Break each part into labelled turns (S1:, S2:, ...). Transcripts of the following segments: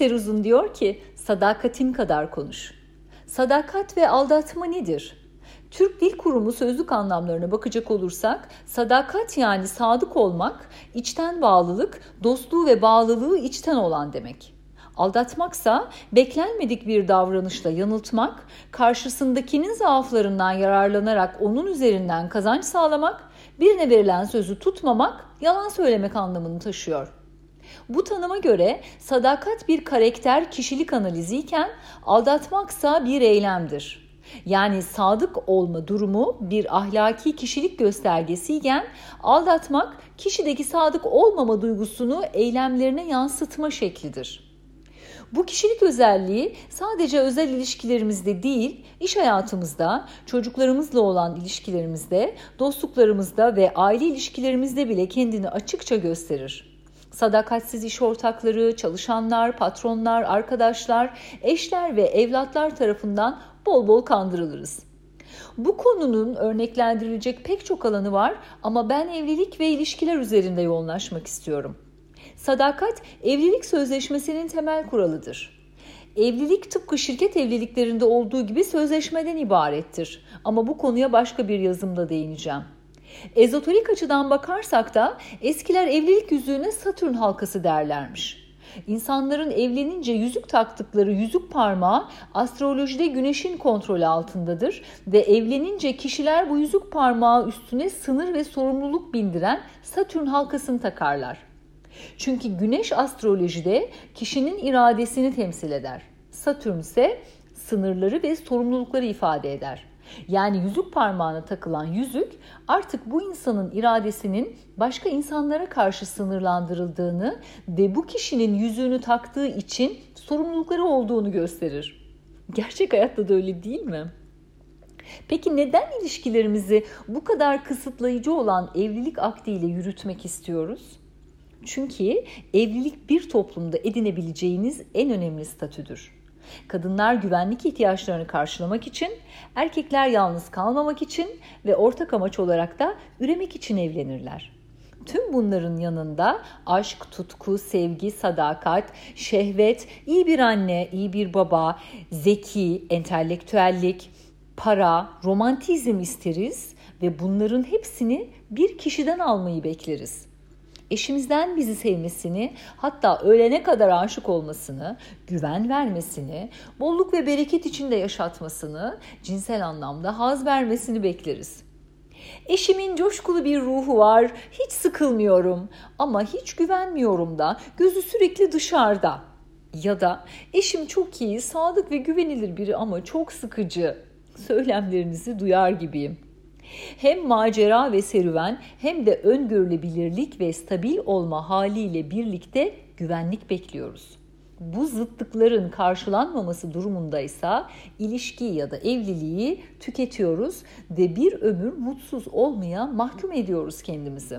S1: Seruzun diyor ki sadakatin kadar konuş. Sadakat ve aldatma nedir? Türk Dil Kurumu sözlük anlamlarına bakacak olursak sadakat yani sadık olmak, içten bağlılık, dostluğu ve bağlılığı içten olan demek. Aldatmaksa beklenmedik bir davranışla yanıltmak, karşısındakinin zaaflarından yararlanarak onun üzerinden kazanç sağlamak, birine verilen sözü tutmamak, yalan söylemek anlamını taşıyor. Bu tanıma göre sadakat bir karakter kişilik analiziyken aldatmaksa bir eylemdir. Yani sadık olma durumu bir ahlaki kişilik göstergesiyken aldatmak kişideki sadık olmama duygusunu eylemlerine yansıtma şeklidir. Bu kişilik özelliği sadece özel ilişkilerimizde değil, iş hayatımızda, çocuklarımızla olan ilişkilerimizde, dostluklarımızda ve aile ilişkilerimizde bile kendini açıkça gösterir. Sadakatsiz iş ortakları, çalışanlar, patronlar, arkadaşlar, eşler ve evlatlar tarafından bol bol kandırılırız. Bu konunun örneklendirilecek pek çok alanı var ama ben evlilik ve ilişkiler üzerinde yoğunlaşmak istiyorum. Sadakat evlilik sözleşmesinin temel kuralıdır. Evlilik tıpkı şirket evliliklerinde olduğu gibi sözleşmeden ibarettir. Ama bu konuya başka bir yazımda değineceğim. Ezoterik açıdan bakarsak da eskiler evlilik yüzüğüne Satürn halkası derlermiş. İnsanların evlenince yüzük taktıkları yüzük parmağı astrolojide güneşin kontrolü altındadır ve evlenince kişiler bu yüzük parmağı üstüne sınır ve sorumluluk bindiren Satürn halkasını takarlar. Çünkü güneş astrolojide kişinin iradesini temsil eder. Satürn ise sınırları ve sorumlulukları ifade eder. Yani yüzük parmağına takılan yüzük artık bu insanın iradesinin başka insanlara karşı sınırlandırıldığını ve bu kişinin yüzüğünü taktığı için sorumlulukları olduğunu gösterir. Gerçek hayatta da öyle değil mi? Peki neden ilişkilerimizi bu kadar kısıtlayıcı olan evlilik akdiyle yürütmek istiyoruz? Çünkü evlilik bir toplumda edinebileceğiniz en önemli statüdür. Kadınlar güvenlik ihtiyaçlarını karşılamak için, erkekler yalnız kalmamak için ve ortak amaç olarak da üremek için evlenirler. Tüm bunların yanında aşk, tutku, sevgi, sadakat, şehvet, iyi bir anne, iyi bir baba, zeki, entelektüellik, para, romantizm isteriz ve bunların hepsini bir kişiden almayı bekleriz eşimizden bizi sevmesini, hatta ölene kadar aşık olmasını, güven vermesini, bolluk ve bereket içinde yaşatmasını, cinsel anlamda haz vermesini bekleriz. Eşimin coşkulu bir ruhu var, hiç sıkılmıyorum ama hiç güvenmiyorum da, gözü sürekli dışarıda. Ya da eşim çok iyi, sadık ve güvenilir biri ama çok sıkıcı söylemlerinizi duyar gibiyim. Hem macera ve serüven hem de öngörülebilirlik ve stabil olma haliyle birlikte güvenlik bekliyoruz. Bu zıtlıkların karşılanmaması durumunda ise ilişki ya da evliliği tüketiyoruz ve bir ömür mutsuz olmaya mahkum ediyoruz kendimizi.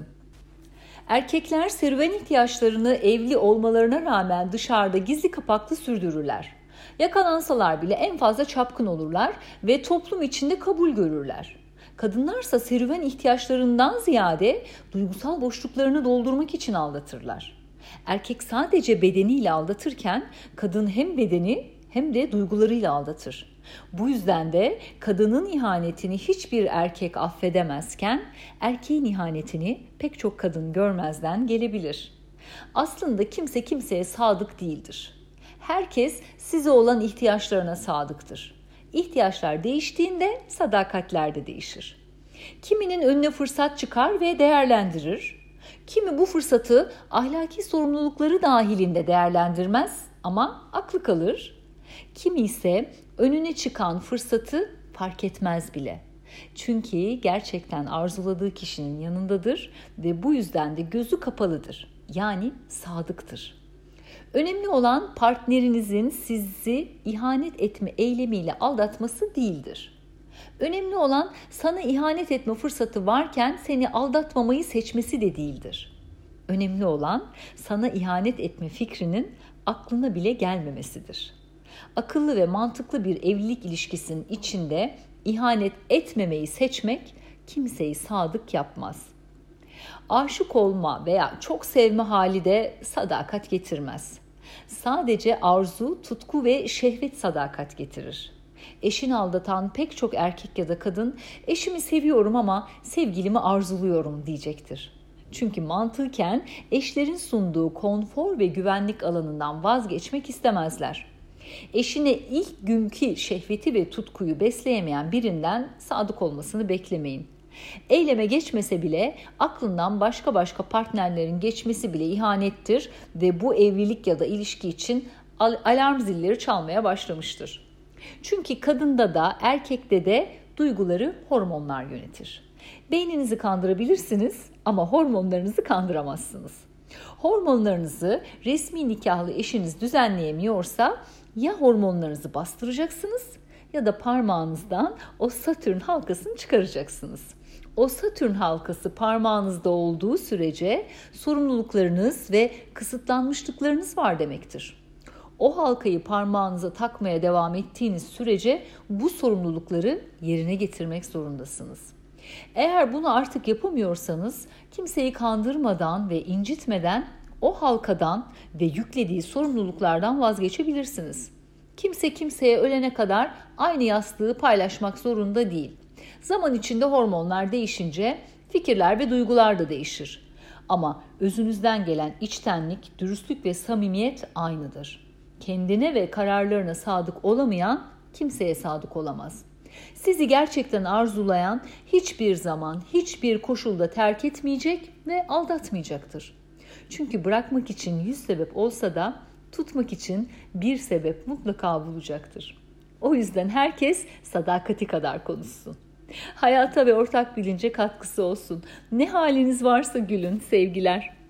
S1: Erkekler serüven ihtiyaçlarını evli olmalarına rağmen dışarıda gizli kapaklı sürdürürler. Yakalansalar bile en fazla çapkın olurlar ve toplum içinde kabul görürler. Kadınlarsa serüven ihtiyaçlarından ziyade duygusal boşluklarını doldurmak için aldatırlar. Erkek sadece bedeniyle aldatırken kadın hem bedeni hem de duygularıyla aldatır. Bu yüzden de kadının ihanetini hiçbir erkek affedemezken erkeğin ihanetini pek çok kadın görmezden gelebilir. Aslında kimse kimseye sadık değildir. Herkes size olan ihtiyaçlarına sadıktır. İhtiyaçlar değiştiğinde sadakatler de değişir. Kiminin önüne fırsat çıkar ve değerlendirir. Kimi bu fırsatı ahlaki sorumlulukları dahilinde değerlendirmez ama aklı kalır. Kimi ise önüne çıkan fırsatı fark etmez bile. Çünkü gerçekten arzuladığı kişinin yanındadır ve bu yüzden de gözü kapalıdır. Yani sadıktır. Önemli olan partnerinizin sizi ihanet etme eylemiyle aldatması değildir. Önemli olan sana ihanet etme fırsatı varken seni aldatmamayı seçmesi de değildir. Önemli olan sana ihanet etme fikrinin aklına bile gelmemesidir. Akıllı ve mantıklı bir evlilik ilişkisinin içinde ihanet etmemeyi seçmek kimseyi sadık yapmaz. Aşık olma veya çok sevme hali de sadakat getirmez. Sadece arzu, tutku ve şehvet sadakat getirir. Eşini aldatan pek çok erkek ya da kadın eşimi seviyorum ama sevgilimi arzuluyorum diyecektir. Çünkü mantıken eşlerin sunduğu konfor ve güvenlik alanından vazgeçmek istemezler. Eşine ilk günkü şehveti ve tutkuyu besleyemeyen birinden sadık olmasını beklemeyin. Eyleme geçmese bile aklından başka başka partnerlerin geçmesi bile ihanettir ve bu evlilik ya da ilişki için alarm zilleri çalmaya başlamıştır. Çünkü kadında da erkekte de duyguları hormonlar yönetir. Beyninizi kandırabilirsiniz ama hormonlarınızı kandıramazsınız. Hormonlarınızı resmi nikahlı eşiniz düzenleyemiyorsa ya hormonlarınızı bastıracaksınız ya da parmağınızdan o Satürn halkasını çıkaracaksınız. O Satürn halkası parmağınızda olduğu sürece sorumluluklarınız ve kısıtlanmışlıklarınız var demektir. O halkayı parmağınıza takmaya devam ettiğiniz sürece bu sorumlulukları yerine getirmek zorundasınız. Eğer bunu artık yapamıyorsanız kimseyi kandırmadan ve incitmeden o halkadan ve yüklediği sorumluluklardan vazgeçebilirsiniz. Kimse kimseye ölene kadar aynı yastığı paylaşmak zorunda değil. Zaman içinde hormonlar değişince fikirler ve duygular da değişir. Ama özünüzden gelen içtenlik, dürüstlük ve samimiyet aynıdır. Kendine ve kararlarına sadık olamayan kimseye sadık olamaz. Sizi gerçekten arzulayan hiçbir zaman, hiçbir koşulda terk etmeyecek ve aldatmayacaktır. Çünkü bırakmak için yüz sebep olsa da tutmak için bir sebep mutlaka bulacaktır. O yüzden herkes sadakati kadar konuşsun. Hayata ve ortak bilince katkısı olsun. Ne haliniz varsa gülün sevgiler.